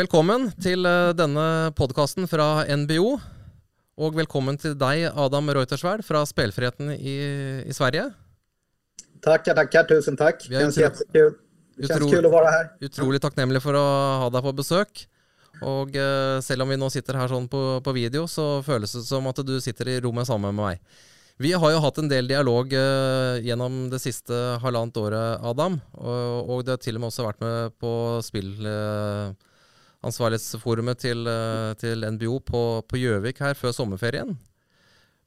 Velkommen til eh, denne podkasten fra NBO. Og velkommen til deg, Adam Reuterswärd fra Spelfriheten i, i Sverige. Tackar, tackar. Tusen tack. Vi Känns jättekul. Det känns utro- kul att vara här. Utrolig takknemlig for å ha deg på besøk. Og eh, selv om vi nå sitter her sånn på, på video, så føles det som at du sitter i rommet sammen med meg. Vi har jo hatt en del dialog eh, gjennom det siste halvannet året, Adam. Og, og du har til og med også vært med på spillansvarlighetsforumet til, ansvarlighetsforumet til eh, NBO på Gjøvik her før sommerferien.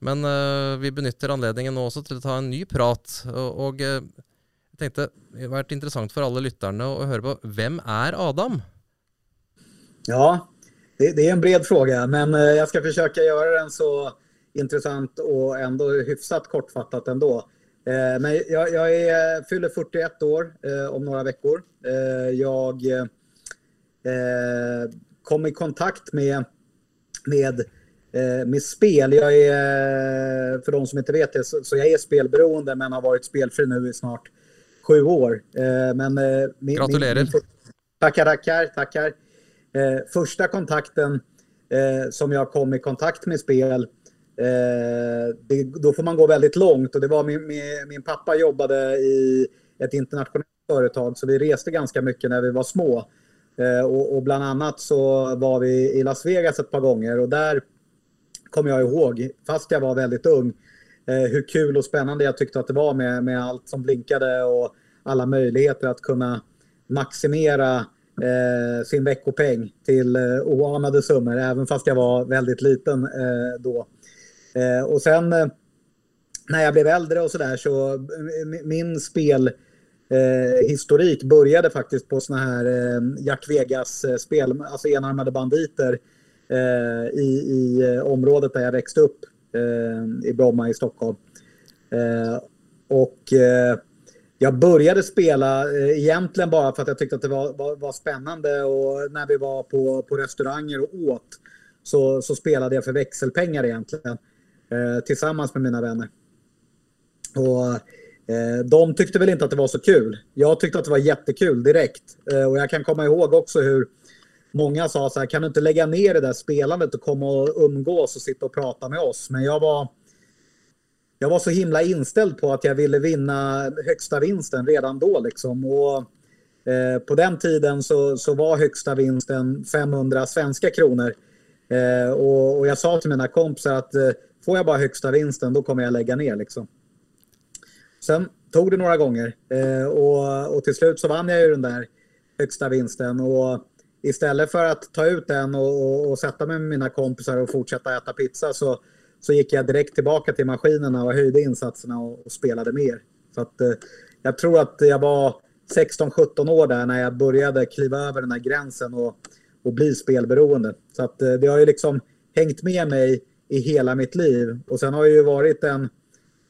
Men uh, vi benytter anledningen nå også til å ta en ny prat. Og, og eh, jeg tenkte det har vært interessant for alle lytterne å, høre på hvem er Adam? Ja, det, det är en bred fråga, men jag ska försöka göra den så intressant och ändå hyfsat kortfattat ändå. Men jag, jag är, fyller 41 år om några veckor. Jag kom i kontakt med, med, eh, med spel. Jag är, för de som inte vet det, så, jag är spelberoende men har varit spelfri nu i snart sju år. Eh, Men, eh, min, Gratulerar. Min, tackar, tackar, tackar. Eh, första kontakten eh, som jag kom i kontakt med spel, eh, det, då får man gå väldigt långt. Och det var min, min, min pappa jobbade i ett internationellt företag så vi reste ganska mycket när vi var små. Eh, och, och bland annat så var vi i Las Vegas ett par gånger och där kommer jag ihåg, fast jag var väldigt ung, eh, hur kul och spännande jag tyckte att det var med, med allt som blinkade och alla möjligheter att kunna maximera eh, sin veckopeng till eh, oanade summor, även fast jag var väldigt liten eh, då. Eh, och sen eh, när jag blev äldre och sådär så eh, min spel eh, historik började faktiskt på såna här eh, Jack Vegas-spel, eh, alltså enarmade banditer eh, i, i eh, området där jag växte upp eh, i Bromma i Stockholm. Eh, och eh, jag började spela eh, egentligen bara för att jag tyckte att det var, var, var spännande och när vi var på, på restauranger och åt så, så spelade jag för växelpengar egentligen eh, tillsammans med mina vänner. Och Eh, de tyckte väl inte att det var så kul. Jag tyckte att det var jättekul direkt. Eh, och jag kan komma ihåg också hur många sa så här, kan du inte lägga ner det där spelandet och komma och umgås och sitta och prata med oss? Men jag var, jag var så himla inställd på att jag ville vinna högsta vinsten redan då. Liksom. Och, eh, på den tiden så, så var högsta vinsten 500 svenska kronor. Eh, och, och jag sa till mina kompisar att eh, får jag bara högsta vinsten då kommer jag lägga ner. Liksom. Sen tog det några gånger eh, och, och till slut så vann jag ju den där högsta vinsten. Och istället för att ta ut den och, och, och sätta mig med mina kompisar och fortsätta äta pizza så, så gick jag direkt tillbaka till maskinerna och höjde insatserna och, och spelade mer. Så att, eh, jag tror att jag var 16-17 år där när jag började kliva över den här gränsen och, och bli spelberoende. Så att, eh, det har ju liksom hängt med mig i hela mitt liv. Och sen har det ju varit en,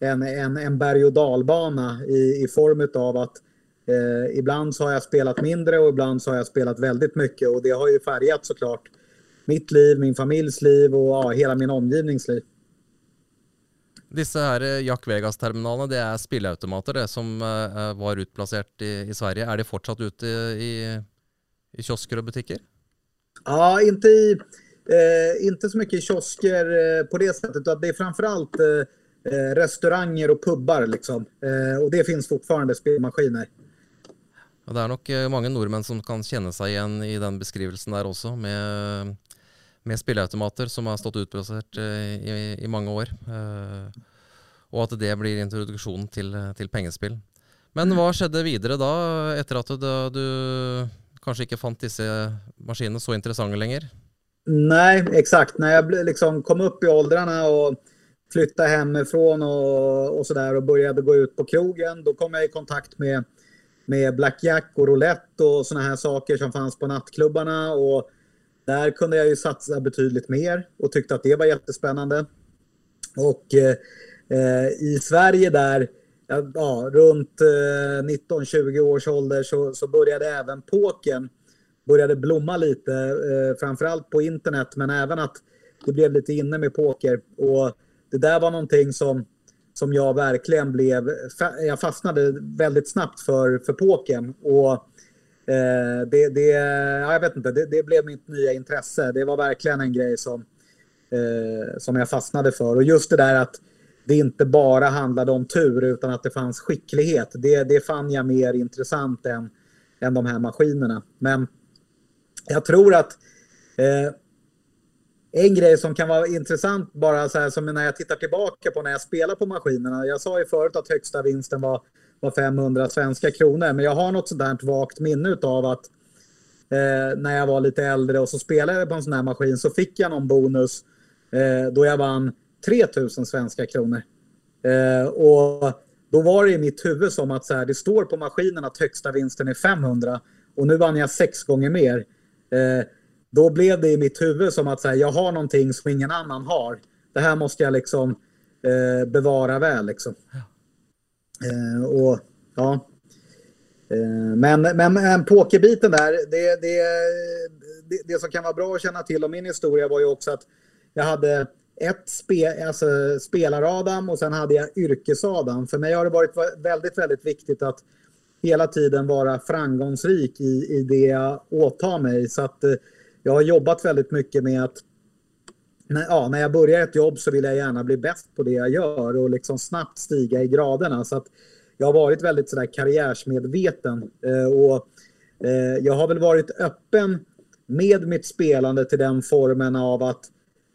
en, en, en berg och dalbana i, i form av att eh, ibland så har jag spelat mindre och ibland så har jag spelat väldigt mycket. Och det har ju färgat såklart mitt liv, min familjs liv och ja, hela min omgivnings liv. Disse her eh, Jack Vegas-terminalene det er spilleautomater det, som eh, var utplassert i, i Sverige. Er de fortsatt ute i, i kiosker og butikker? Ja, inte, i, eh, inte så mycket i kiosker eh, på det sättet. Det är framförallt eh, eh, restauranger och pubbar. Liksom. Eh, och det finns fortfarande spelmaskiner. Og det er nok eh, mange nordmenn som kan kjenne seg igjen i den beskrivelsen der også, med, med spilleautomater som har stått utplassert eh, i, i mange år. Eh, og at det blir introduksjonen til, til pengespill. Men hva skjedde videre da, etter at du, du kanskje ikke fant disse maskinene så interessante lenger? Nej, exakt. När jag liksom kom upp i åldrarna och flytta hemifrån och, och sådär och började gå ut på krogen, då kom jag i kontakt med, med blackjack och roulette och sådana här saker som fanns på nattklubbarna. Och där kunde jag ju satsa betydligt mer och tyckte att det var jättespännande. Och eh, i Sverige där, ja, ja, runt eh, 19-20 års ålder så, så började även pokern började blomma lite, eh, framförallt på internet, men även att det blev lite inne med poker. Och det där var någonting som, som jag verkligen blev, jag fastnade väldigt snabbt för, för poken. Och eh, det, det, ja, jag vet inte, det, det, blev mitt nya intresse. Det var verkligen en grej som, eh, som jag fastnade för. Och just det där att det inte bara handlade om tur utan att det fanns skicklighet. Det, det fann jag mer intressant än, än de här maskinerna. Men jag tror att eh, en grej som kan vara intressant bara så här som när jag tittar tillbaka på när jag spelar på maskinerna. Jag sa ju förut att högsta vinsten var, var 500 svenska kronor. Men jag har något sånt vagt minne av att eh, när jag var lite äldre och så spelade jag på en sån här maskin så fick jag någon bonus eh, då jag vann 3000 svenska kronor. Eh, och då var det i mitt huvud som att så här, det står på maskinen att högsta vinsten är 500 och nu vann jag sex gånger mer. Eh, då blev det i mitt huvud som att så här, jag har någonting som ingen annan har. Det här måste jag liksom eh, bevara väl. Liksom. Eh, och, ja. Eh, men, men, men pokerbiten där, det, det, det, det, som kan vara bra att känna till om min historia var ju också att jag hade ett spe, alltså spelar-Adam och sen hade jag yrkes-Adam. För mig har det varit väldigt, väldigt viktigt att hela tiden vara framgångsrik i, i det jag åtar mig. Så att eh, jag har jobbat väldigt mycket med att när, ja, när jag börjar ett jobb så vill jag gärna bli bäst på det jag gör och liksom snabbt stiga i graderna. Så att jag har varit väldigt sådär karriärsmedveten eh, och eh, jag har väl varit öppen med mitt spelande till den formen av att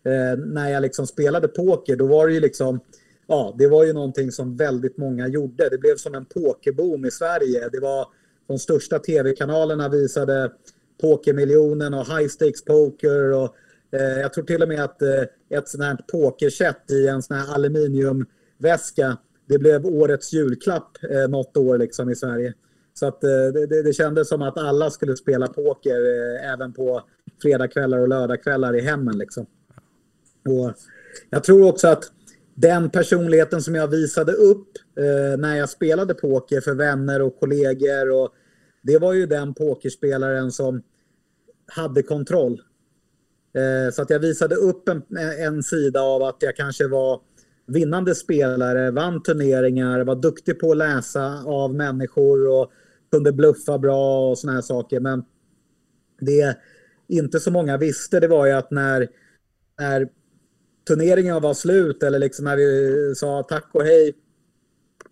eh, när jag liksom spelade poker då var det ju liksom ja, det var ju någonting som väldigt många gjorde. Det blev som en pokerboom i Sverige. Det var de största tv-kanalerna visade Pokermiljonen och High Stakes Poker. Och, eh, jag tror till och med att eh, ett sånt här pokerset i en sån här aluminiumväska det blev årets julklapp eh, något år liksom i Sverige. Så att eh, det, det kändes som att alla skulle spela poker eh, även på fredagskvällar och lördagskvällar i hemmen. Liksom. Och jag tror också att den personligheten som jag visade upp eh, när jag spelade poker för vänner och kollegor och det var ju den pokerspelaren som hade kontroll. Eh, så att jag visade upp en, en sida av att jag kanske var vinnande spelare, vann turneringar, var duktig på att läsa av människor och kunde bluffa bra och såna här saker. Men det inte så många visste det var ju att när, när turneringen var slut eller liksom när vi sa tack och hej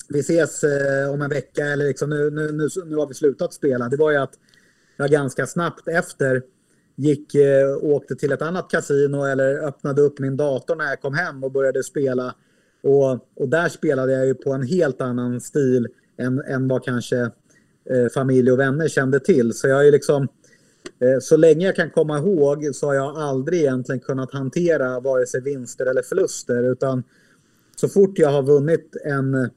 vi ses eh, om en vecka eller liksom nu, nu, nu, nu har vi slutat spela. Det var ju att jag ganska snabbt efter gick, eh, åkte till ett annat kasino eller öppnade upp min dator när jag kom hem och började spela. Och, och där spelade jag ju på en helt annan stil än, än vad kanske eh, familj och vänner kände till. Så jag är liksom, eh, så länge jag kan komma ihåg så har jag aldrig egentligen kunnat hantera vare sig vinster eller förluster. Utan så fort jag har vunnit en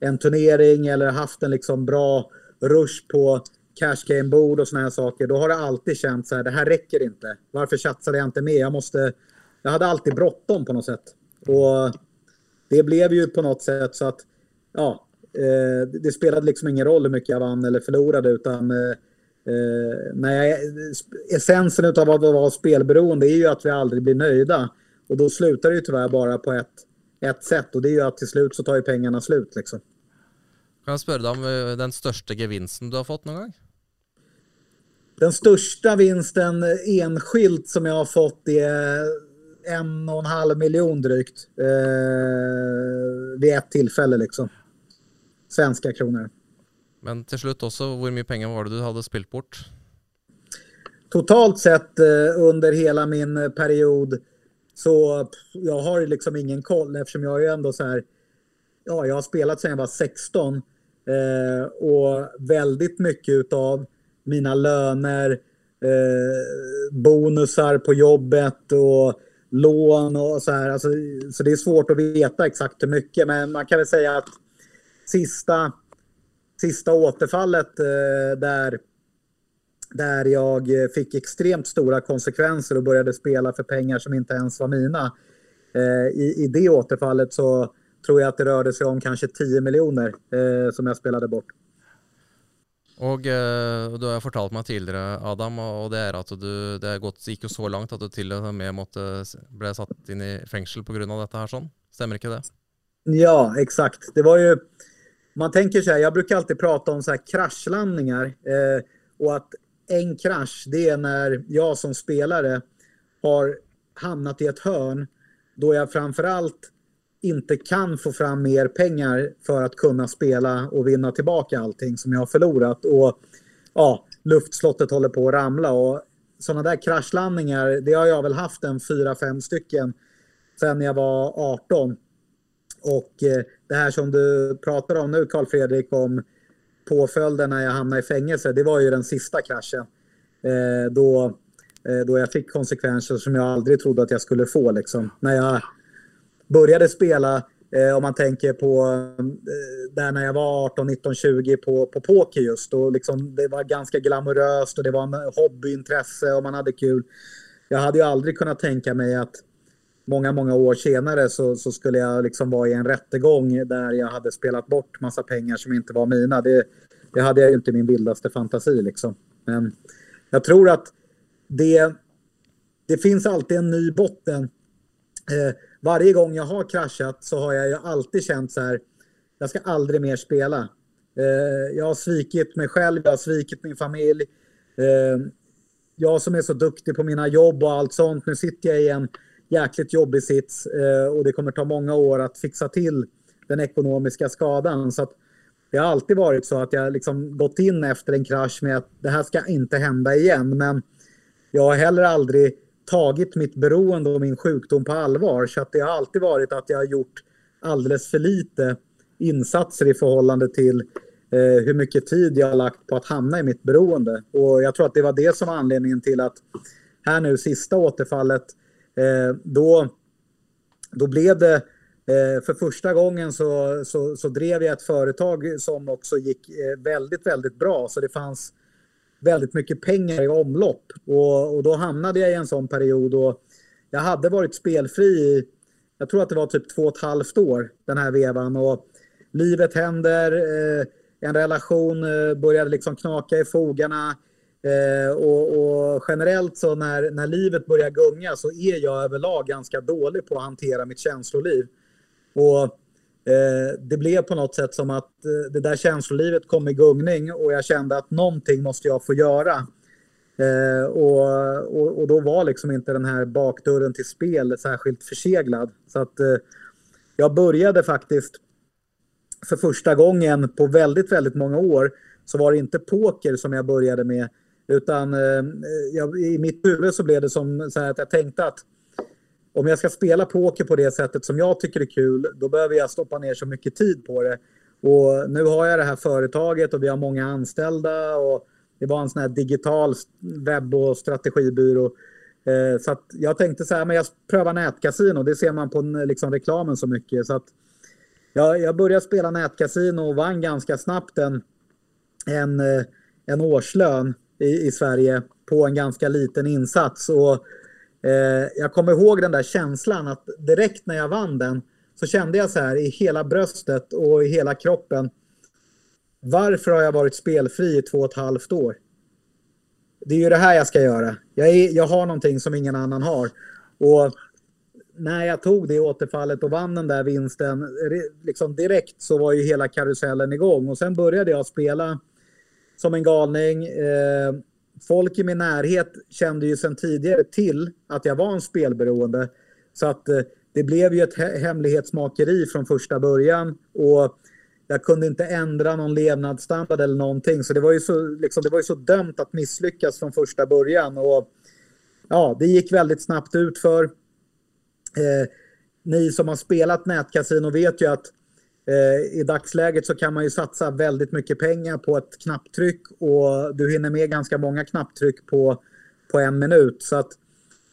en turnering eller haft en liksom bra rush på cash game bord och såna här saker, då har det alltid känts så här, det här räcker inte. Varför satsade jag inte mer? Jag måste... Jag hade alltid bråttom på något sätt. Och det blev ju på något sätt så att, ja, eh, det spelade liksom ingen roll hur mycket jag vann eller förlorade utan eh, eh när jag, eh, essensen av att vara spelberoende är ju att vi aldrig blir nöjda. Och då slutar det ju tyvärr bara på ett, ett sätt och det är ju att till slut så tar ju pengarna slut liksom. Kan jag spørre deg om eh, den största gevinsten du har fått någon gång? Den största vinsten eh, enskilt som jag har fått är en och en halv miljon drygt. Eh, vid ett tillfälle liksom. Svenska kronor. Men till slut också, hur mycket pengar var det du hade spilt bort? Totalt sett eh, under hela min period så jag har liksom ingen koll eftersom jag är ändå så här. Ja, jag har spelat sedan jag var 16 Eh, och väldigt mycket av mina löner, eh, bonusar på jobbet och lån och så här. Alltså, så det är svårt att veta exakt hur mycket. Men man kan väl säga att sista, sista återfallet eh, där, där jag fick extremt stora konsekvenser och började spela för pengar som inte ens var mina. Eh, i, I det återfallet så tror jag att det rörde sig om kanske 10 miljoner eh, som jag spelade bort. Och eh, du har fortalt mig tidigare Adam, och det är att du, det gått, gick ju så långt att du till och med måtte bli satt in i fängelse på grund av detta här sån. Stämmer inte det? Ja, exakt. Det var ju, man tänker så här, jag brukar alltid prata om så här kraschlandningar. Eh, Och att en krasch, det är när jag som spelare har hamnat i ett hörn då jag framförallt inte kan få fram mer pengar för att kunna spela och vinna tillbaka allting som jag har förlorat. Och ja, luftslottet håller på att ramla. Och sådana där kraschlandningar, det har jag väl haft en fyra, fem stycken sen jag var 18. Och eh, det här som du pratar om nu Karl Fredrik om påföljden när jag hamnade i fängelse, det var ju den sista kraschen. Eh, då, eh, då jag fick konsekvenser som jag aldrig trodde att jag skulle få. Liksom. När jag började spela, eh, om man tänker på eh, där när jag var 18, 19, 20 på, på poker just. Och liksom, det var ganska glamoröst och det var en hobbyintresse och man hade kul. Jag hade ju aldrig kunnat tänka mig att många, många år senare så, så skulle jag liksom vara i en rättegång där jag hade spelat bort massa pengar som inte var mina. Det, det hade jag ju inte i min vildaste fantasi liksom. Men jag tror att det, det finns alltid en ny botten. Eh, varje gång jag har kraschat så har jag ju alltid känt så här, jag ska aldrig mer spela. Eh, jag har svikit mig själv, jag har svikit min familj. Eh, jag som är så duktig på mina jobb och allt sånt, nu sitter jag i en jäkligt jobbig sits eh, och det kommer ta många år att fixa till den ekonomiska skadan. Så det har alltid varit så att jag liksom gått in efter en krasch med att det här ska inte hända igen. Men jag har heller aldrig tagit mitt beroende och min sjukdom på allvar. Så att det har alltid varit att jag har gjort alldeles för lite insatser i förhållande till eh, hur mycket tid jag har lagt på att hamna i mitt beroende. Och jag tror att det var det som var anledningen till att här nu sista återfallet Eh, Eh, då, då blev det eh, för första gången så, så, så, drev jag ett företag som också gick eh, väldigt, väldigt bra. Så det fanns väldigt mycket pengar i omlopp. Och, och då hamnade jag i en sån period och jag hade varit spelfri i, jag tror att det var typ två och ett halvt år den här vevan. Och livet händer, eh, en relation eh, började liksom knaka i fogarna. Eh, och, och, generellt så när, när livet börjar gunga så är jag överlag ganska dålig på att hantera mitt känsloliv. Och eh, det blev på något sätt som att eh, det där känslolivet kom i gungning och jag kände att någonting måste jag få göra. Eh, och, och, och, då var liksom inte den här bakdörren till spel särskilt förseglad. Så att eh, jag började faktiskt för första gången på väldigt, väldigt många år så var det inte poker som jag började med utan eh, jag, i mitt huvud så blev det som så här att jag tänkte att om jag ska spela poker på det sättet som jag tycker är kul, då behöver jag stoppa ner så mycket tid på det. Och nu har jag det här företaget och vi har många anställda och det var en sån här digital webb och strategibyrå. Eh, så att jag tänkte så här, men jag prövar nätkasino. Det ser man på liksom, reklamen så mycket. Så att jag, jag började spela nätkasino och vann ganska snabbt en, en, eh, en årslön i, i Sverige på en ganska liten insats. Och, eh, jag kommer ihåg den där känslan att direkt när jag vann den så kände jag så här i hela bröstet och i hela kroppen. Varför har jag varit spelfri i två och ett halvt år? Det är ju det här jag ska göra. Jag, är, jag har någonting som ingen annan har. Och när jag tog det återfallet och vann den där vinsten, liksom direkt så var ju hela karusellen igång. Och sen började jag spela som en galning. Eh, folk i min närhet kände ju sedan tidigare till att jag var en spelberoende. Så att eh, det blev ju ett hemlighetsmakeri från första början. Och jag kunde inte ändra någon levnadsstandard eller någonting. Så det var ju så, liksom, det var ju så dömt att misslyckas från första början. Och ja, det gick väldigt snabbt ut för. Eh, ni som har spelat nätkasino vet ju att Eh, I dagsläget så kan man ju satsa väldigt mycket pengar på ett knapptryck och du hinner med ganska många knapptryck på, på en minut. Så att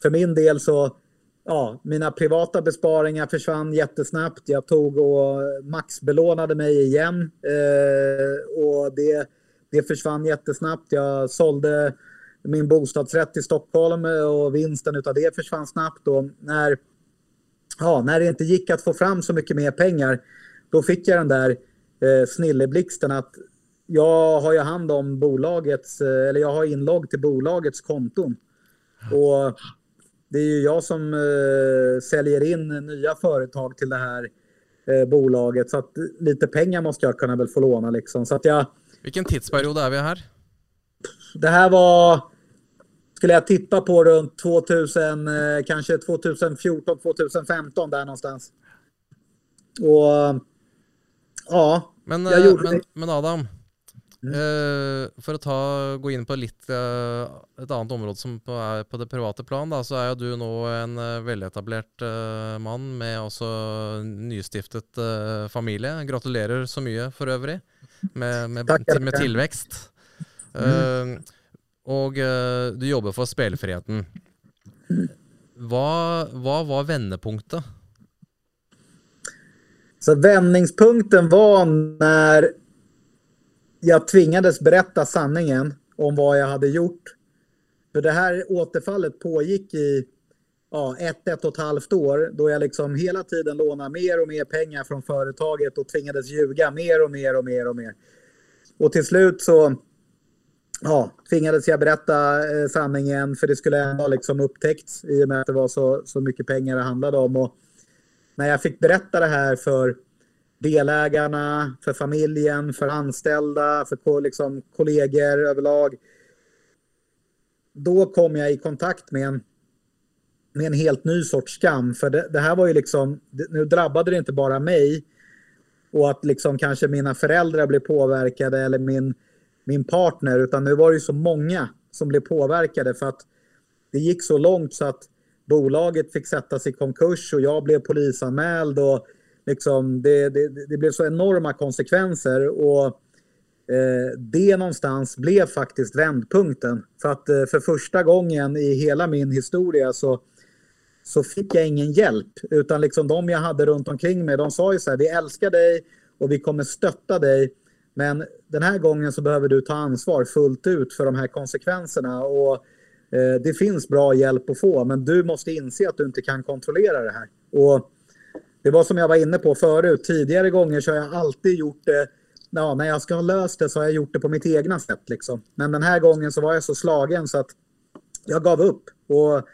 för min del så, ja, mina privata besparingar försvann jättesnabbt. Jag tog och maxbelånade mig igen eh, och det, det försvann jättesnabbt. Jag sålde min bostadsrätt i Stockholm eh, och vinsten av det försvann snabbt. Och när, ja, när det inte gick att få fram så mycket mer pengar då fick jag den där eh, snilleblixten att jag har ju hand om bolagets, eh, eller jag har inlogg till bolagets konton. Och det är ju jag som eh, säljer in nya företag till det här eh, bolaget. Så att lite pengar måste jag kunna väl få låna liksom. Så att jag... Vilken tidsperiod är vi här? det här var, skulle jag tippa på runt 2000, eh, kanske 2014, 2015 där någonstans. Och ja, men, jag gjorde men, det. men Adam, Mm. Uh, for å ta, gå inn på litt uh, et annet område som på, er på det private plan, da, så er jo du nå en uh, veletablert mann med også nystiftet familie. Gratulerer så mye for øvrig med, med, Takk, til, med tilvekst. Mm. og du jobber for spillfriheten. Hva, hva var vendepunktet? Så vändningspunkten var när jag tvingades berätta sanningen om vad jag hade gjort. För det här återfallet pågick i ja, ett, ett och ett halvt år då jag liksom hela tiden lånade mer och mer pengar från företaget och tvingades ljuga mer och mer och mer och mer. Och till slut så ja, tvingades jag berätta eh, sanningen för det skulle ändå liksom upptäckts i och med att det var så, så mycket pengar det handlade om. Och när jag fick berätta det här för delägarna, för familjen, för anställda, för liksom, kollegor överlag. Då kom jag i kontakt med en, med en helt ny sorts skam. För det, det här var ju liksom, nu drabbade det inte bara mig och att liksom kanske mina föräldrar blev påverkade eller min, min partner, utan nu var det ju så många som blev påverkade för att det gick så långt så att bolaget fick sättas i konkurs och jag blev polisanmäld och liksom, det, det, det blev så enorma konsekvenser. och eh, det någonstans blev faktiskt vändpunkten. För att eh, för första gången i hela min historia så, så fick jag ingen hjälp. Utan liksom de jag hade runt omkring mig, de sa ju så här, vi älskar dig och vi kommer stötta dig. Men den här gången så behöver du ta ansvar fullt ut för de här konsekvenserna. Och eh, Eh, det finns bra hjälp att få, men du måste inse att du inte kan kontrollera det här. Och det var som jag var inne på förut. Tidigare gånger så har jag alltid gjort det. Ja, när jag ska ha löst det så har jag gjort det på mitt egna sätt. Liksom. Men den här gången så var jag så slagen så att jag gav upp. Och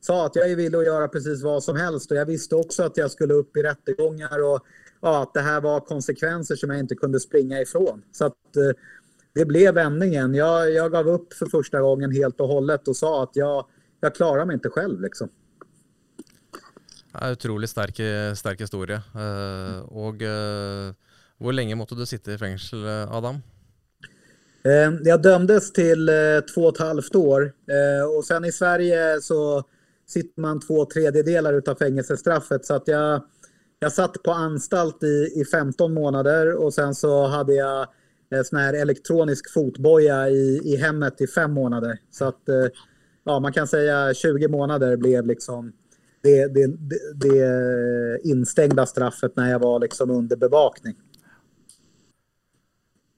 sa att jag är villig att göra precis vad som helst. Och jag visste också att jag skulle upp i rättegångar och ja, att det här var konsekvenser som jag inte kunde springa ifrån. Så att eh, det blev vändningen. Jag, jag gav upp för första gången helt och hållet och sa att jag, jag klarar mig inte själv. Liksom. Det er utrolig sterk, sterk historie. Uh, og uh, hvor lenge måtte du sitte i fengsel, Adam? Uh, jag dömdes till två och ett halvt år och sen i Sverige så sitter man två tredjedelar av fängelsestraffet så att jag, jag satt på anstalt i, i 15 månader och sen så hade jag Eh, sån här elektronisk fotboja i, i hemmet i fem månader. Så att eh, ja, man kan säga 20 månader blev liksom det, det, det, det instängda straffet när jag var liksom under bevakning.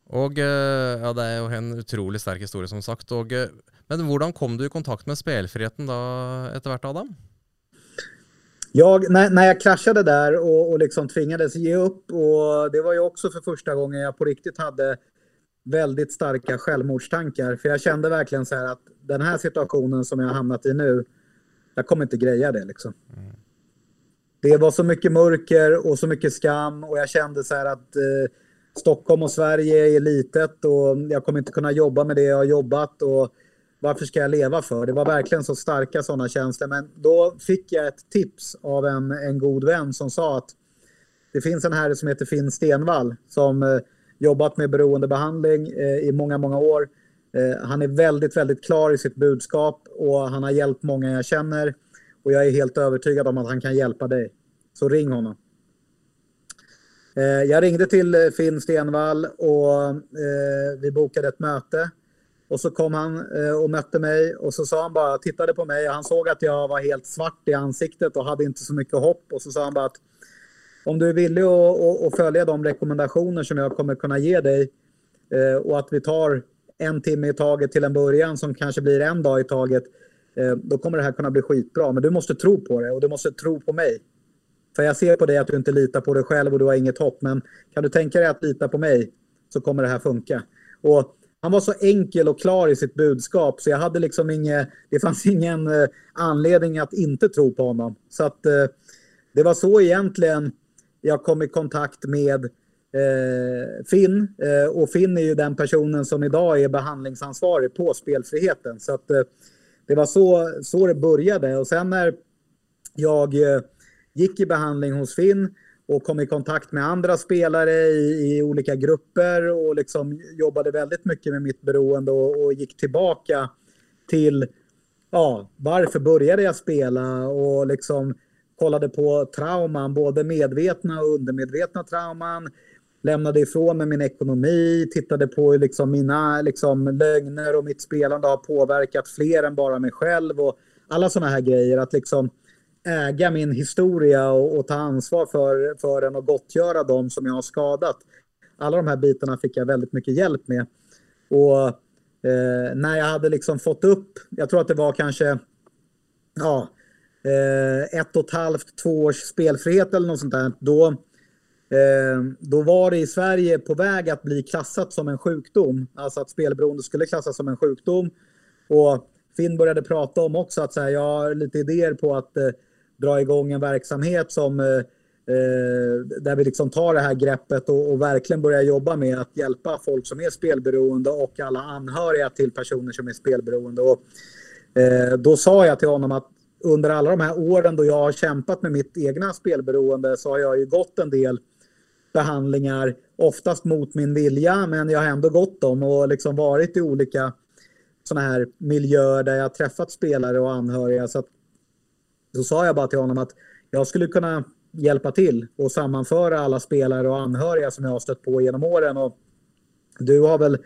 Og eh, ja, Det er jo en utrolig sterk historie, som sagt. Og, men hvordan kom du i kontakt med spelfriheten da etter hvert, Adam? Jag, när, när jag kraschade där och, och liksom tvingades ge upp, och det var ju också för första gången jag på riktigt hade väldigt starka självmordstankar. För jag kände verkligen så här att den här situationen som jag har hamnat i nu, jag kommer inte greja det liksom. Mm. Det var så mycket mörker och så mycket skam och jag kände så här att eh, Stockholm och Sverige är litet och jag kommer inte kunna jobba med det jag har jobbat och varför ska jag leva för? Det var verkligen så starka sådana känslor. Men då fick jag ett tips av en, en god vän som sa att det finns en herre som heter Finn Stenvall som eh, jobbat med beroendebehandling eh, i många, många år Eh, han är väldigt, väldigt klar i sitt budskap och han har hjälpt många jag känner. Och jag är helt övertygad om att han kan hjälpa dig. Så ring honom. Eh, jag ringde till eh, Finn Stenvall och eh, vi bokade ett möte. Och så kom han eh, och mötte mig och så sa han bara, tittade på mig och han såg att jag var helt svart i ansiktet och hade inte så mycket hopp. Och så sa han bara att om du är villig att följa de rekommendationer som jag kommer kunna ge dig eh, och att vi tar en timme i taget till en början som kanske blir en dag i taget. Eh, då kommer det här kunna bli skitbra. Men du måste tro på det och du måste tro på mig. För jag ser på dig att du inte litar på dig själv och du har inget hopp. Men kan du tänka dig att lita på mig så kommer det här funka. Och han var så enkel och klar i sitt budskap så jag hade liksom inget, det fanns ingen eh, anledning att inte tro på honom. Så att eh, det var så egentligen jag kom i kontakt med eh, Finn. Eh, och Finn är ju den personen som idag är behandlingsansvarig på spelfriheten. Så att, eh, det var så, så det började. Och sen när jag eh, gick i behandling hos Finn och kom i kontakt med andra spelare i, i olika grupper och liksom jobbade väldigt mycket med mitt beroende och, och gick tillbaka till ja, varför började jag spela och liksom kollade på trauman, både medvetna och undermedvetna trauman. Lämnade ifrån mig min ekonomi, tittade på hur liksom mina liksom, lögner och mitt spelande har påverkat fler än bara mig själv och alla sådana här grejer. Att liksom äga min historia och, och, ta ansvar för, för den och gottgöra dem som jag har skadat. Alla de här bitarna fick jag väldigt mycket hjälp med. Och eh, när jag hade liksom fått upp, jag tror att det var kanske ja, eh, ett och ett halvt, två års spelfrihet eller något sånt där, då, eh, då var det i Sverige på väg att bli klassat som en sjukdom. Alltså att spelberoende skulle klassas som en sjukdom. Och Finn började prata om också att så här, jag har lite idéer på att eh, dra igång en verksamhet som eh, eh, där vi liksom tar det här greppet och, och, verkligen börjar jobba med att hjälpa folk som är spelberoende och alla anhöriga till personer som är spelberoende. Och, eh, då sa jag till honom att under alla de här åren då jag har kämpat med mitt egna spelberoende så har jag ju gått en del behandlingar, oftast mot min vilja, men jag har ändå gått dem och liksom varit i olika sådana här miljöer där jag har träffat spelare och anhöriga. Så att så sa jag bara till honom att jag skulle kunna hjälpa till och sammanföra alla spelare och anhöriga som jag har stött på genom åren. Och du har väl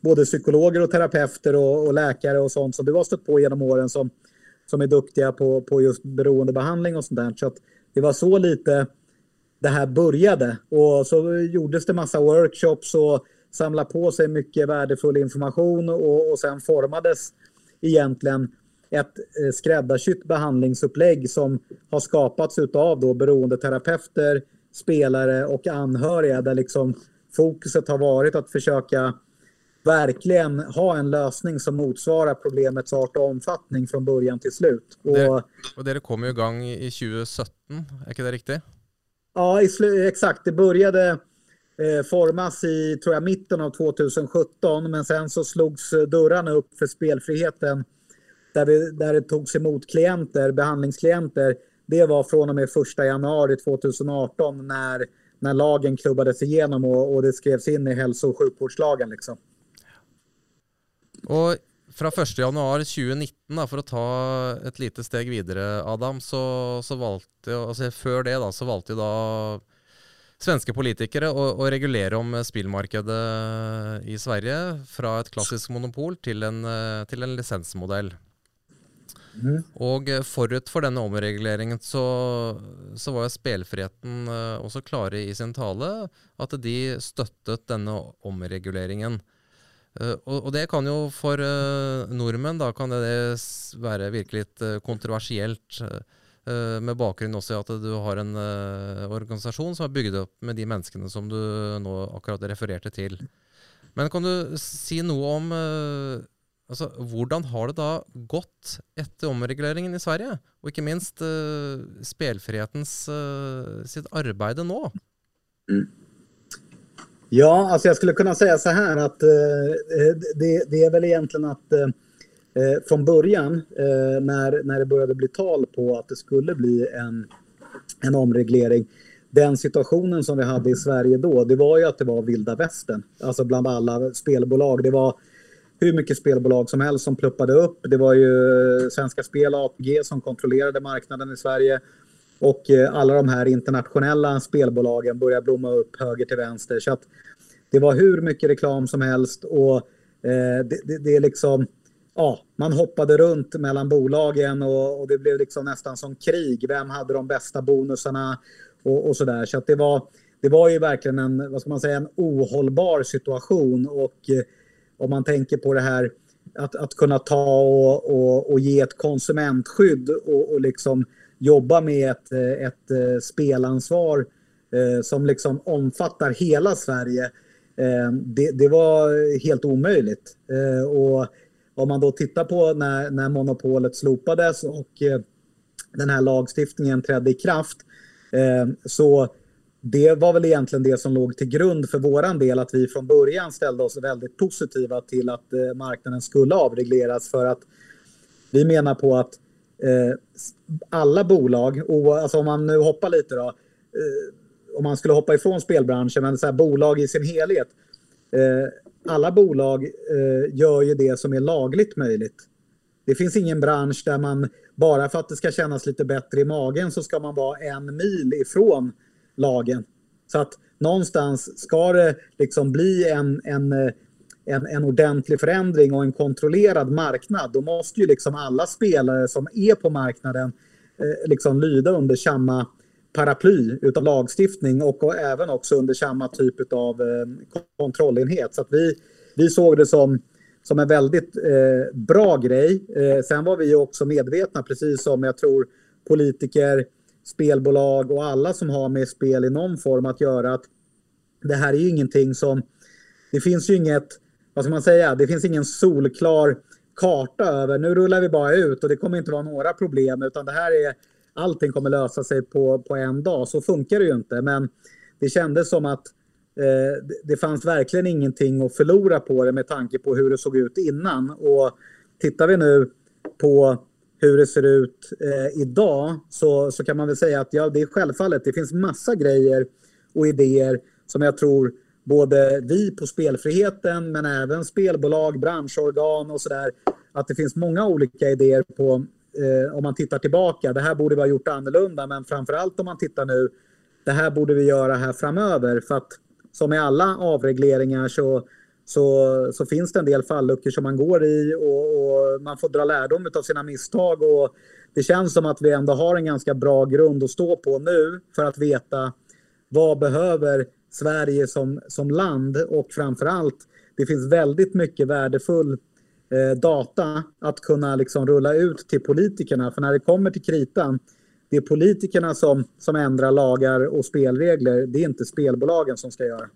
både psykologer och terapeuter och, och läkare och sånt som du har stött på genom åren som, som är duktiga på, på just beroendebehandling och sånt där. Så att det var så lite det här började. Och så gjordes det massa workshops och samlade på sig mycket värdefull information och, och sen formades egentligen ett eh, skräddarsytt behandlingsupplägg som har skapats av då beroendeterapeuter, spelare och anhöriga där liksom fokuset har varit att försöka verkligen ha en lösning som motsvarar problemets art och omfattning från början till slut. Och, det, och det kom ju igång i 2017, är inte det riktigt? Ja, exakt. Det började eh, formas i, tror jag, mitten av 2017, men sen så slogs dörrarna upp för spelfriheten där, vi, där det togs emot klienter, behandlingsklienter, det var från och med 1 januari 2018 när, när lagen klubbades igenom och, och det skrevs in i hälso och sjukvårdslagen. Liksom. Och från 1 januari 2019, för att ta ett litet steg vidare, Adam, så, så valgte, alltså för det då, så valgte då svenska politiker att, att reglera om spelmarknaden i Sverige från ett klassiskt monopol till en, till en licensmodell. Mm. Og eh, forut for denne omreguleringen så, så var jo Spelfriheten eh, også klare i sin tale at de støttet denne omreguleringen. Eh, og, og, det kan jo for nordmenn da kan det være virkelig litt kontroversielt. med bakgrunn også i at du har en organisasjon som er bygd opp med de menneskene som du nå akkurat refererte til. Men kan du si noe om Altså, hvordan har det da gått etter omreguleringen i Sverige? Og ikke minst uh, spelfrihetens uh, sitt arbeid nå? Mm. Ja, alltså jag skulle kunna säga så här att uh, det, det, är väl egentligen att från början när, när det började bli tal på att det skulle bli en, en omreglering den situationen som vi hade i Sverige då, det var ju att det var vilda västern. Alltså bland alla spelbolag. Det var hur mycket spelbolag som helst som pluppade upp. Det var ju eh, Svenska Spel och som kontrollerade marknaden i Sverige. Och eh, alla de här internationella spelbolagen började blomma upp höger till vänster. Så att det var hur mycket reklam som helst och eh, det, det, det, är liksom... Ja, man hoppade runt mellan bolagen och, och, det blev liksom nästan som krig. Vem hade de bästa bonusarna och, och sådär. Så att det var, det var ju verkligen en, vad ska man säga, en ohållbar situation. Och eh, om man tänker på det här att, att kunna ta och, och, och ge ett konsumentskydd och, och liksom jobba med ett, ett eh, spelansvar eh, som liksom omfattar hela Sverige. Eh, det, det, var helt omöjligt. Eh, och om man då tittar på när, när monopolet slopades och eh, den här lagstiftningen trädde i kraft eh, så det var väl egentligen det som låg till grund för våran del att vi från början ställde oss väldigt positiva till att eh, marknaden skulle avregleras för att vi menar på att eh, alla bolag, och, alltså om man nu hoppar lite då, eh, om man skulle hoppa ifrån spelbranschen, men så här, bolag i sin helhet. Eh, alla bolag eh, gör ju det som är lagligt möjligt. Det finns ingen bransch där man bara för att det ska kännas lite bättre i magen så ska man vara en mil ifrån lagen. Så att någonstans ska det liksom bli en, en, eh, en, en ordentlig förändring och en kontrollerad marknad. Då måste ju liksom alla spelare som är på marknaden eh, liksom lyda under samma paraply utav lagstiftning och, även också under samma typ av eh, kontrollenhet. Så att vi, vi såg det som, som en väldigt eh, bra grej. Eh, sen var vi också medvetna, precis som jag tror politiker, spelbolag och alla som har med spel i någon form att göra, att det här är ju ingenting som... Det finns ju inget, vad ska man säga, det finns ingen solklar karta över nu rullar vi bara ut och det kommer inte vara några problem utan det här är allting kommer lösa sig på, på en dag. Så funkar det ju inte. Men det kändes som att eh, det fanns verkligen ingenting att förlora på det med tanke på hur det såg ut innan. Och tittar vi nu på hur det ser ut eh, idag så, så kan man väl säga att ja, det är självfallet, det finns massa grejer och idéer som jag tror både vi på spelfriheten men även spelbolag, branschorgan och sådär, att det finns många olika idéer på eh, om man tittar tillbaka, det här borde vi ha gjort annorlunda, men framförallt om man tittar nu, det här borde vi göra här framöver. För att som i alla avregleringar så, så, så finns det en del falluckor som man går i och, och man får dra lärdom av sina misstag. Och det känns som att vi ändå har en ganska bra grund att stå på nu för att veta vad behöver Sverige som, som land och framförallt det finns väldigt mycket värdefull eh, data att kunna liksom rulla ut till politikerna. För när det kommer till kritan, det är politikerna som, som ändrar lagar och spelregler. Det är inte spelbolagen som ska göra.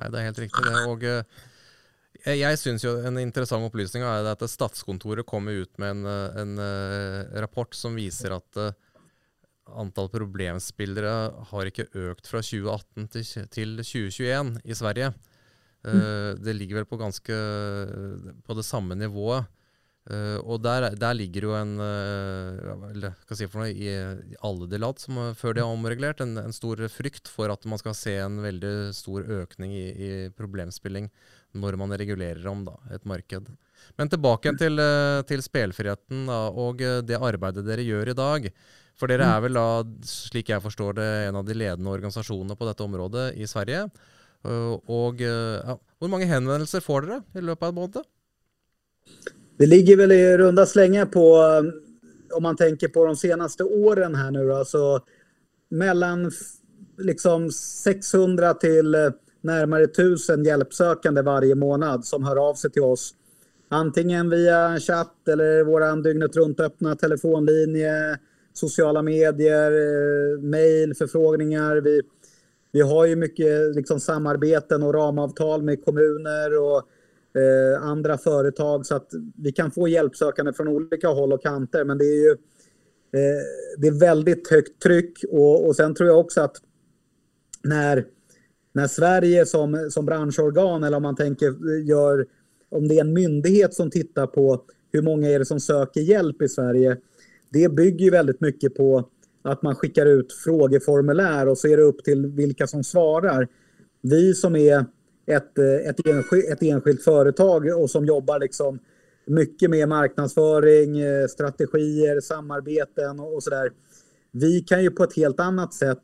Nej, det är helt riktigt. Och, eh, jeg syns jo en intressant opplysning er at Statskontoret kommer ut med en, eh, en, eh, rapport som visar att uh, antall problemspillere har ikke økt fra 2018 til, til 2021 i Sverige. Uh, det ligger vel på ganske på det samme nivået. Uh, og der, der, ligger jo en uh, eller, hva si for noe, i, i alle de land som før de har omregulert, en, en, stor frykt for at man skal se en veldig stor økning i, i problemspilling når man regulerer om da, et marked. Men tilbake til, til spillfriheten da, og det arbeidet dere gjør i dag. For dere er vel da, slik jeg forstår det, en av de ledende organisasjonene på dette området i Sverige. Eh, eh, ja, hur många hänvändelser får dere i löpet av månad? Det ligger väl i runda slängar på, eh, om man tänker på de senaste åren här nu då, så mellan liksom 600 till eh, närmare 1000 hjälpsökande varje månad som hör av sig till oss. Antingen via chatt eller vår dygnet runt öppna telefonlinje, sociala medier, eh, mejl, förfrågningar. Vi vi har ju mycket liksom, samarbeten och ramavtal med kommuner och eh, andra företag så att vi kan få hjälpsökande från olika håll och kanter. Men det är ju eh, det är väldigt högt tryck och, och sen tror jag också att när, när Sverige som, som branschorgan eller om man tänker eh, gör om det är en myndighet som tittar på hur många är det som söker hjälp i Sverige. Det bygger ju väldigt mycket på att man skickar ut frågeformulär och så är det upp till vilka som svarar. Vi som är ett, eh, ett, enskilt, ett enskilt företag och som jobbar liksom mycket med marknadsföring, eh, strategier, samarbeten och sådär. Vi kan ju på ett helt annat sätt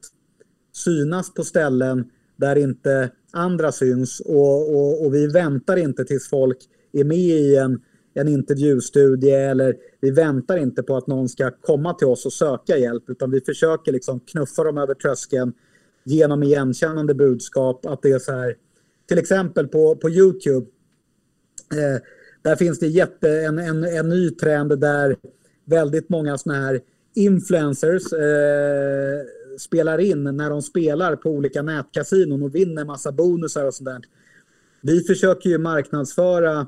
synas på ställen där inte andra syns och, och, och vi väntar inte tills folk är med i en en intervjustudie eller vi väntar inte på att någon ska komma till oss och söka hjälp utan vi försöker liksom knuffa dem över tröskeln genom igenkännande budskap att det är så här till exempel på, på Youtube eh, där finns det jätte, en, en, en ny trend där väldigt många såna här influencers eh, spelar in när de spelar på olika nätkasinon och vinner massa bonusar och sånt där. Vi försöker ju marknadsföra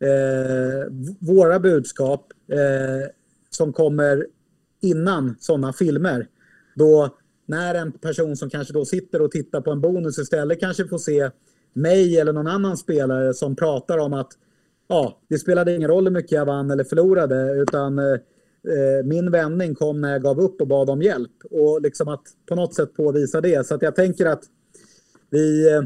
eh, våra budskap eh, som kommer innan sådana filmer. Då när en person som kanske då sitter och tittar på en bonus istället kanske får se mig eller någon annan spelare som pratar om att ja, det spelade ingen roll hur mycket jag vann eller förlorade utan eh, eh, min vändning kom när jag gav upp och bad om hjälp. Och liksom att på något sätt påvisa det. Så att jag tänker att vi, eh,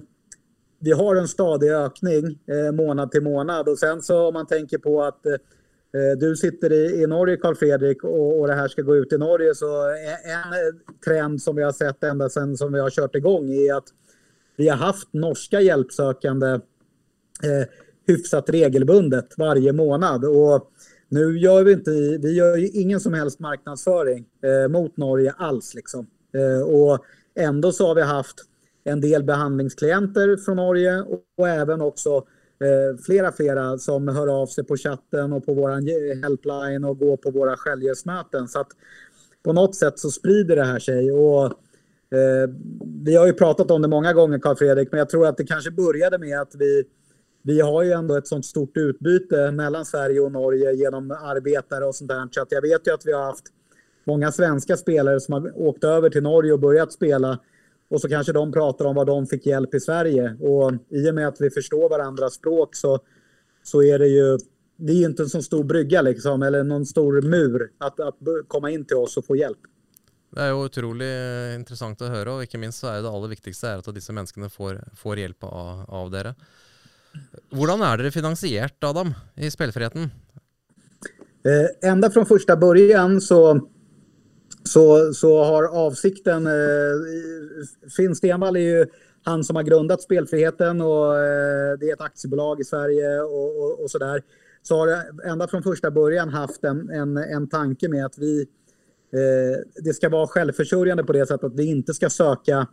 vi har en stadig ökning eh, månad till månad och sen så om man tänker på att eh, eh du sitter i, i Norge, Karl Fredrik, och, och det här ska gå ut i Norge. Så en trend som vi har sett ända sedan som vi har kört igång är att vi har haft norska hjälpsökande eh, hyfsat regelbundet varje månad. Och nu gör vi inte, vi gör ju ingen som helst marknadsföring eh, mot Norge alls. Liksom. Eh, och ändå så har vi haft en del behandlingsklienter från Norge och, och även också Eh, flera, flera som hör av sig på chatten och på vår helpline och går på våra självhjälpsmöten. Så att på något sätt så sprider det här sig. Och, Eh, vi har ju pratat om det många gånger, Karl Fredrik, men jag tror att det kanske började med att vi vi har ju ändå ett sånt stort utbyte mellan Sverige och Norge genom arbetare och sånt där. Så att jag vet ju att vi har haft många svenska spelare som har åkt över till Norge och börjat spela och så kanske de pratar om vad de fick hjälp i Sverige. Och i och med att vi förstår varandras språk så, så är det ju det är inte en så stor brygga liksom, eller någon stor mur att, att komma in till oss och få hjälp. Det är ju otroligt eh, intressant att höra och inte minst så är det allra viktigaste er att dessa menneskene får, får hjälp av, av er. Hur är dere finansiert, Adam i spelfriheten? Eh, ända från första början så så, så har avsikten... Eh, Finn Stenvall är ju han som har grundat Spelfriheten och eh, det är ett aktiebolag i Sverige och, och, och sådär. Så har det ända från första början haft en, en, en tanke med att vi... Eh, det ska vara självförsörjande på det sättet att vi inte ska söka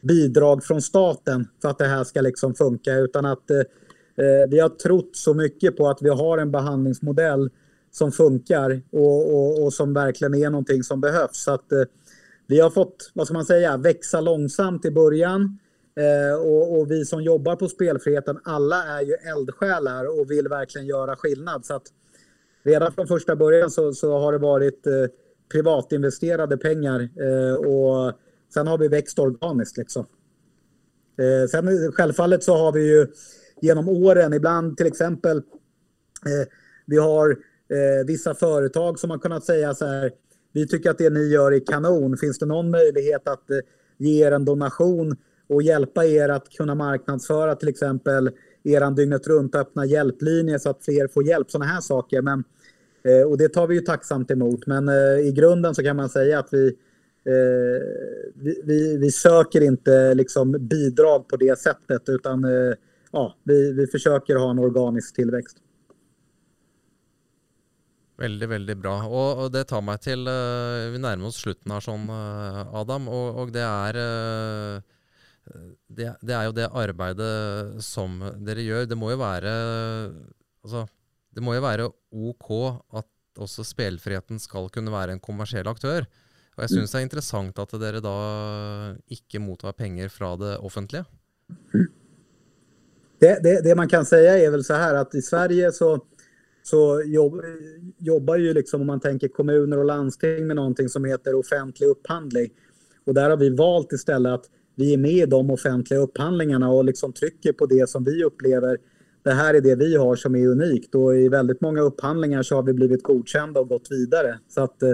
bidrag från staten för att det här ska liksom funka utan att eh, eh vi har trott så mycket på att vi har en behandlingsmodell som funkar och, och, och, som verkligen är någonting som behövs. Så att, eh, vi har fått, vad ska man säga, växa långsamt i början. Eh, och, och, vi som jobbar på spelfriheten, alla är ju eldsjälar och vill verkligen göra skillnad. Så att redan från första början så, så har det varit eh, privatinvesterade pengar eh, och sen har vi växt organiskt. Liksom. Eh, sen självfallet så har vi ju genom åren, ibland till exempel, eh, vi har eh, vissa företag som har kunnat säga så här, vi tycker att det ni gör är kanon. Finns det någon möjlighet att eh, ge er en donation och hjälpa er att kunna marknadsföra till exempel er dygnet runt öppna hjälplinje så att fler får hjälp. Sådana här saker. Men, Eh, och det tar vi ju tacksamt emot. Men eh, i grunden så kan man säga att vi, eh, vi, vi, vi, söker inte liksom bidrag på det sättet utan eh, ja, vi, vi försöker ha en organisk tillväxt. Veldig, veldig bra. Og, og det tar meg til uh, eh, Vi nærmer oss slutten her sånn, uh, eh, Adam. Og, og det, er, uh, det, det er jo det arbeidet som dere gjør. Det må jo være Altså, det må jo være OK at også spillfriheten skal kunne være en kommersiell aktør. Og jeg syns det er interessant at dere da ikke mottar penger fra det offentlige. Det, det, det man kan säga är väl så här att i Sverige så så jobb, jobbar ju liksom om man tänker kommuner och landsting med någonting som heter offentlig upphandling. Och där har vi valt istället att vi är med i de offentliga upphandlingarna och liksom trycker på det som vi upplever. Det här är det vi har som är unikt och i väldigt många upphandlingar så har vi blivit godkända och gått vidare. Så att eh,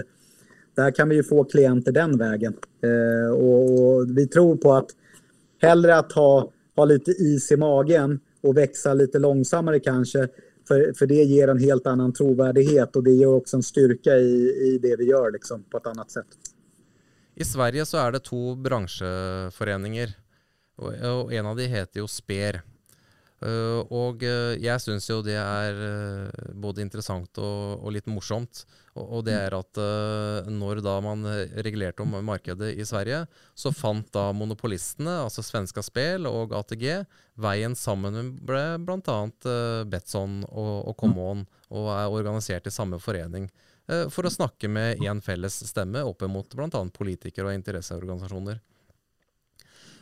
där kan vi ju få klienter den vägen. Eh, och, och, vi tror på att hellre att ha, ha lite is i magen och växa lite långsammare kanske för, för det ger en helt annan trovärdighet och det ger också en styrka i, i det vi gör liksom, på ett annat sätt. I Sverige så är det två branschföreningar och, och en av dem heter ju SPER. Uh, og uh, jeg syns jo det er uh, både interessant og, og litt morsomt. Og, og, det er at når da man regulerte om markedet i Sverige, så fant da monopolistene, altså Svenska Spel og ATG, veien sammen med bl.a. Uh, Betson og, og Common, og er organisert i samme forening. for å snakke med én felles stemme opp mot bl.a. politikere og interesseorganisasjoner.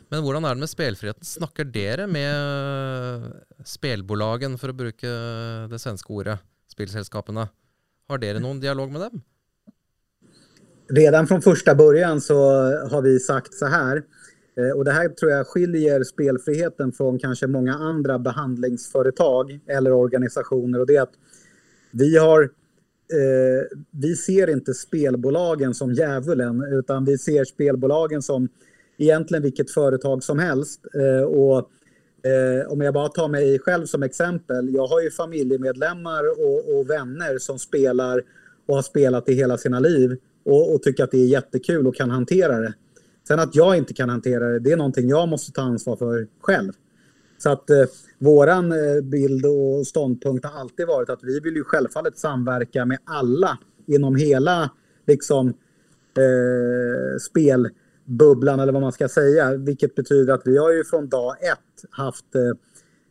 Men hvordan er det med spelfriheten? Snakker dere med eh, spelbolagen, for å bruke det svenske ordet, spillselskapene? Har dere noen dialog med dem? redan från första början så har vi sagt så här. Eh, och det här tror jag skiljer spelfriheten från kanske många andra behandlingsföretag eller organisationer. Och det är att vi har eh, vi ser inte spelbolagen som djävulen utan vi ser spelbolagen som egentligen vilket företag som helst. Eh, och eh, om jag bara tar mig själv som exempel. Jag har ju familjemedlemmar och, och vänner som spelar och har spelat i hela sina liv och, och tycker att det är jättekul och kan hantera det. Sen att jag inte kan hantera det, det är någonting jag måste ta ansvar för själv. Så att eh, våran eh, bild och ståndpunkt har alltid varit att vi vill ju självfallet samverka med alla inom hela liksom eh, bubblan eller vad man ska säga. Vilket betyder att vi har ju från dag ett haft eh,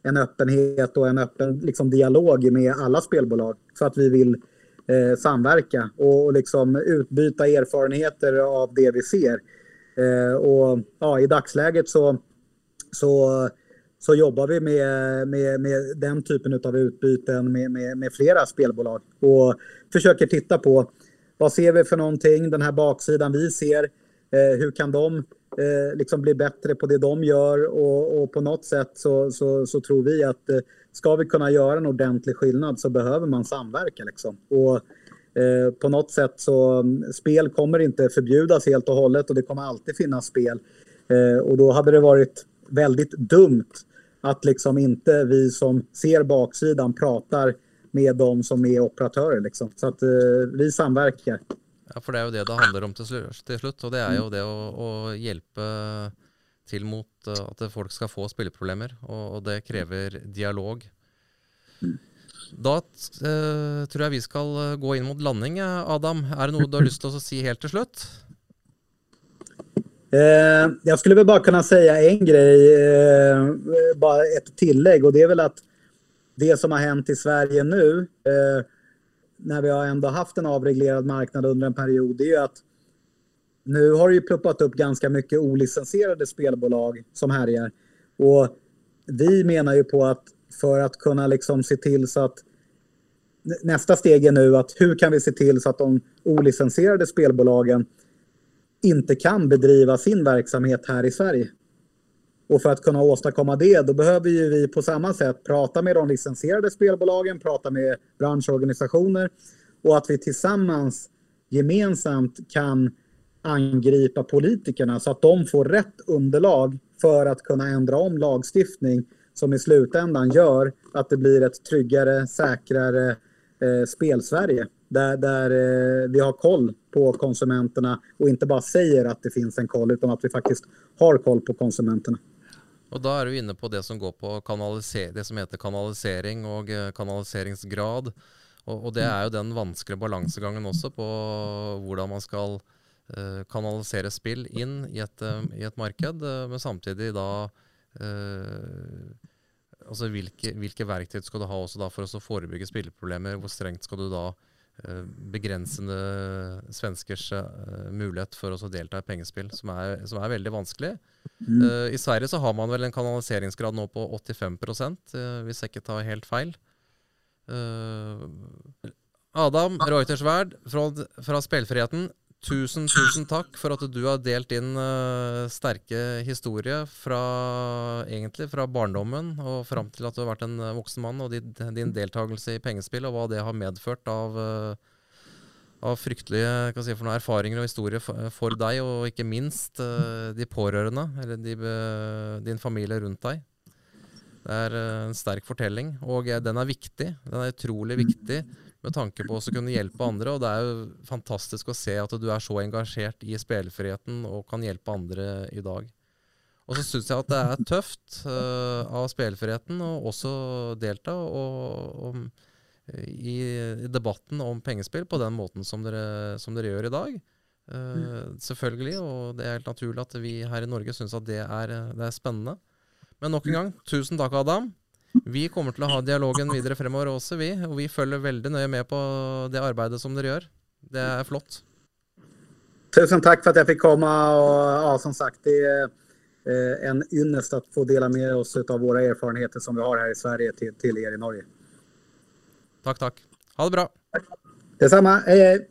en öppenhet och en öppen liksom, dialog med alla spelbolag. Så att vi vill eh, samverka och, och liksom utbyta erfarenheter av det vi ser. Eh, och ja, i dagsläget så, så, så jobbar vi med, med, med den typen av utbyten med, med, med flera spelbolag och försöker titta på vad ser vi för någonting, den här baksidan vi ser, Eh, hur kan de eh, liksom bli bättre på det de gör och, och på något sätt så, så, så, tror vi att eh, ska vi kunna göra en ordentlig skillnad så behöver man samverka. Liksom. Och, eh, på något sätt så mm, spel kommer inte förbjudas helt och hållet och det kommer alltid finnas spel. Eh, och då hade det varit väldigt dumt att liksom inte vi som ser baksidan pratar med de som är operatörer. Liksom. Så att eh, vi samverkar. Ja, för det är ju det det handlar om till, till slut. Och det är ju det att hjälpa till mot eh, att folk ska få spelproblem. Och, och det kräver dialog. Mm. Da uh, tror jeg vi skal eh, gå inn mot landing. Adam, är det något du har lust att säga helt till slut? Eh, jag skulle väl bara kunna säga en grej, eh, bara ett tillägg och det är väl att det som har hänt i Sverige nu, eh, när vi har ändå haft en avreglerad marknad under en period, det är ju att nu har det ju pluppat upp ganska mycket olicensierade spelbolag som härjar. Och vi menar ju på att för att kunna liksom se till så att nästa steg är nu att hur kan vi se till så att de olicensierade spelbolagen inte kan bedriva sin verksamhet här i Sverige. Och för att kunna åstadkomma det, då behöver ju vi på samma sätt prata med de licensierade spelbolagen, prata med branschorganisationer och att vi tillsammans gemensamt kan angripa politikerna så att de får rätt underlag för att kunna ändra om lagstiftning som i slutändan gör att det blir ett tryggare, säkrare eh, spelsverige. Där, där eh, vi har koll på konsumenterna och inte bara säger att det finns en koll utan att vi faktiskt har koll på konsumenterna. Och då är du inne på det som går på det som heter kanalisering och eh, kanaliseringsgrad. Och, och det är ju den vanskliga balansgången också på hur man ska eh, kanalisera spel in i ett, eh, i ett marknad, men samtidigt då eh, altså hvilke, hvilke, verktøy skal du ha også da for å forebygge spilleproblemer? Hvor strengt skal du da eh, begrense svenskers uh, mulighet for å delta i pengespill, som er, som er veldig vanskelig. Mm. Uh, I Sverige så har man vel en kanaliseringsgrad nå på 85 uh, hvis jeg ikke tar helt feil. Adam Reutersverd fra, fra Spillfriheten. Tusen, tusen takk for at du har delt din uh, sterke historie fra, egentlig fra barndommen og fram til at du har vært en eh, voksen mann, og din, din deltakelse i pengespill, og hva det har medført av, uh, av fryktelige si, noe, erfaringer og historier for, for, deg, og ikke minst de pårørende, eller de, din familie rundt deg. Det er en sterk fortelling, og den er viktig. Den er utrolig viktig med tanke på å kunne hjelpe andre. Og det er jo fantastisk å se at du er så engasjert i spillfriheten og kan hjelpe andre i dag. Og så syns jeg at det er tøft uh, av spillfriheten å også delta og, og, i, i, debatten om pengespill på den måten som dere, som dere gjør i dag. Uh, selvfølgelig, og det er helt naturlig at vi her i Norge syns at det er, det er spennende. Men nok en gang, tusen takk, Adam. Vi kommer til å ha dialogen videre fremover også, vi. Og vi følger veldig nøye med på det arbeidet som dere gjør. Det är flott. Tusen tack för att jag fick komma och ja, som sagt det är eh, en ynnest att få dela med oss av våra erfarenheter som vi har här i Sverige till, till er i Norge. Tack, tack. Ha det bra. Detsamma. Hej, hej.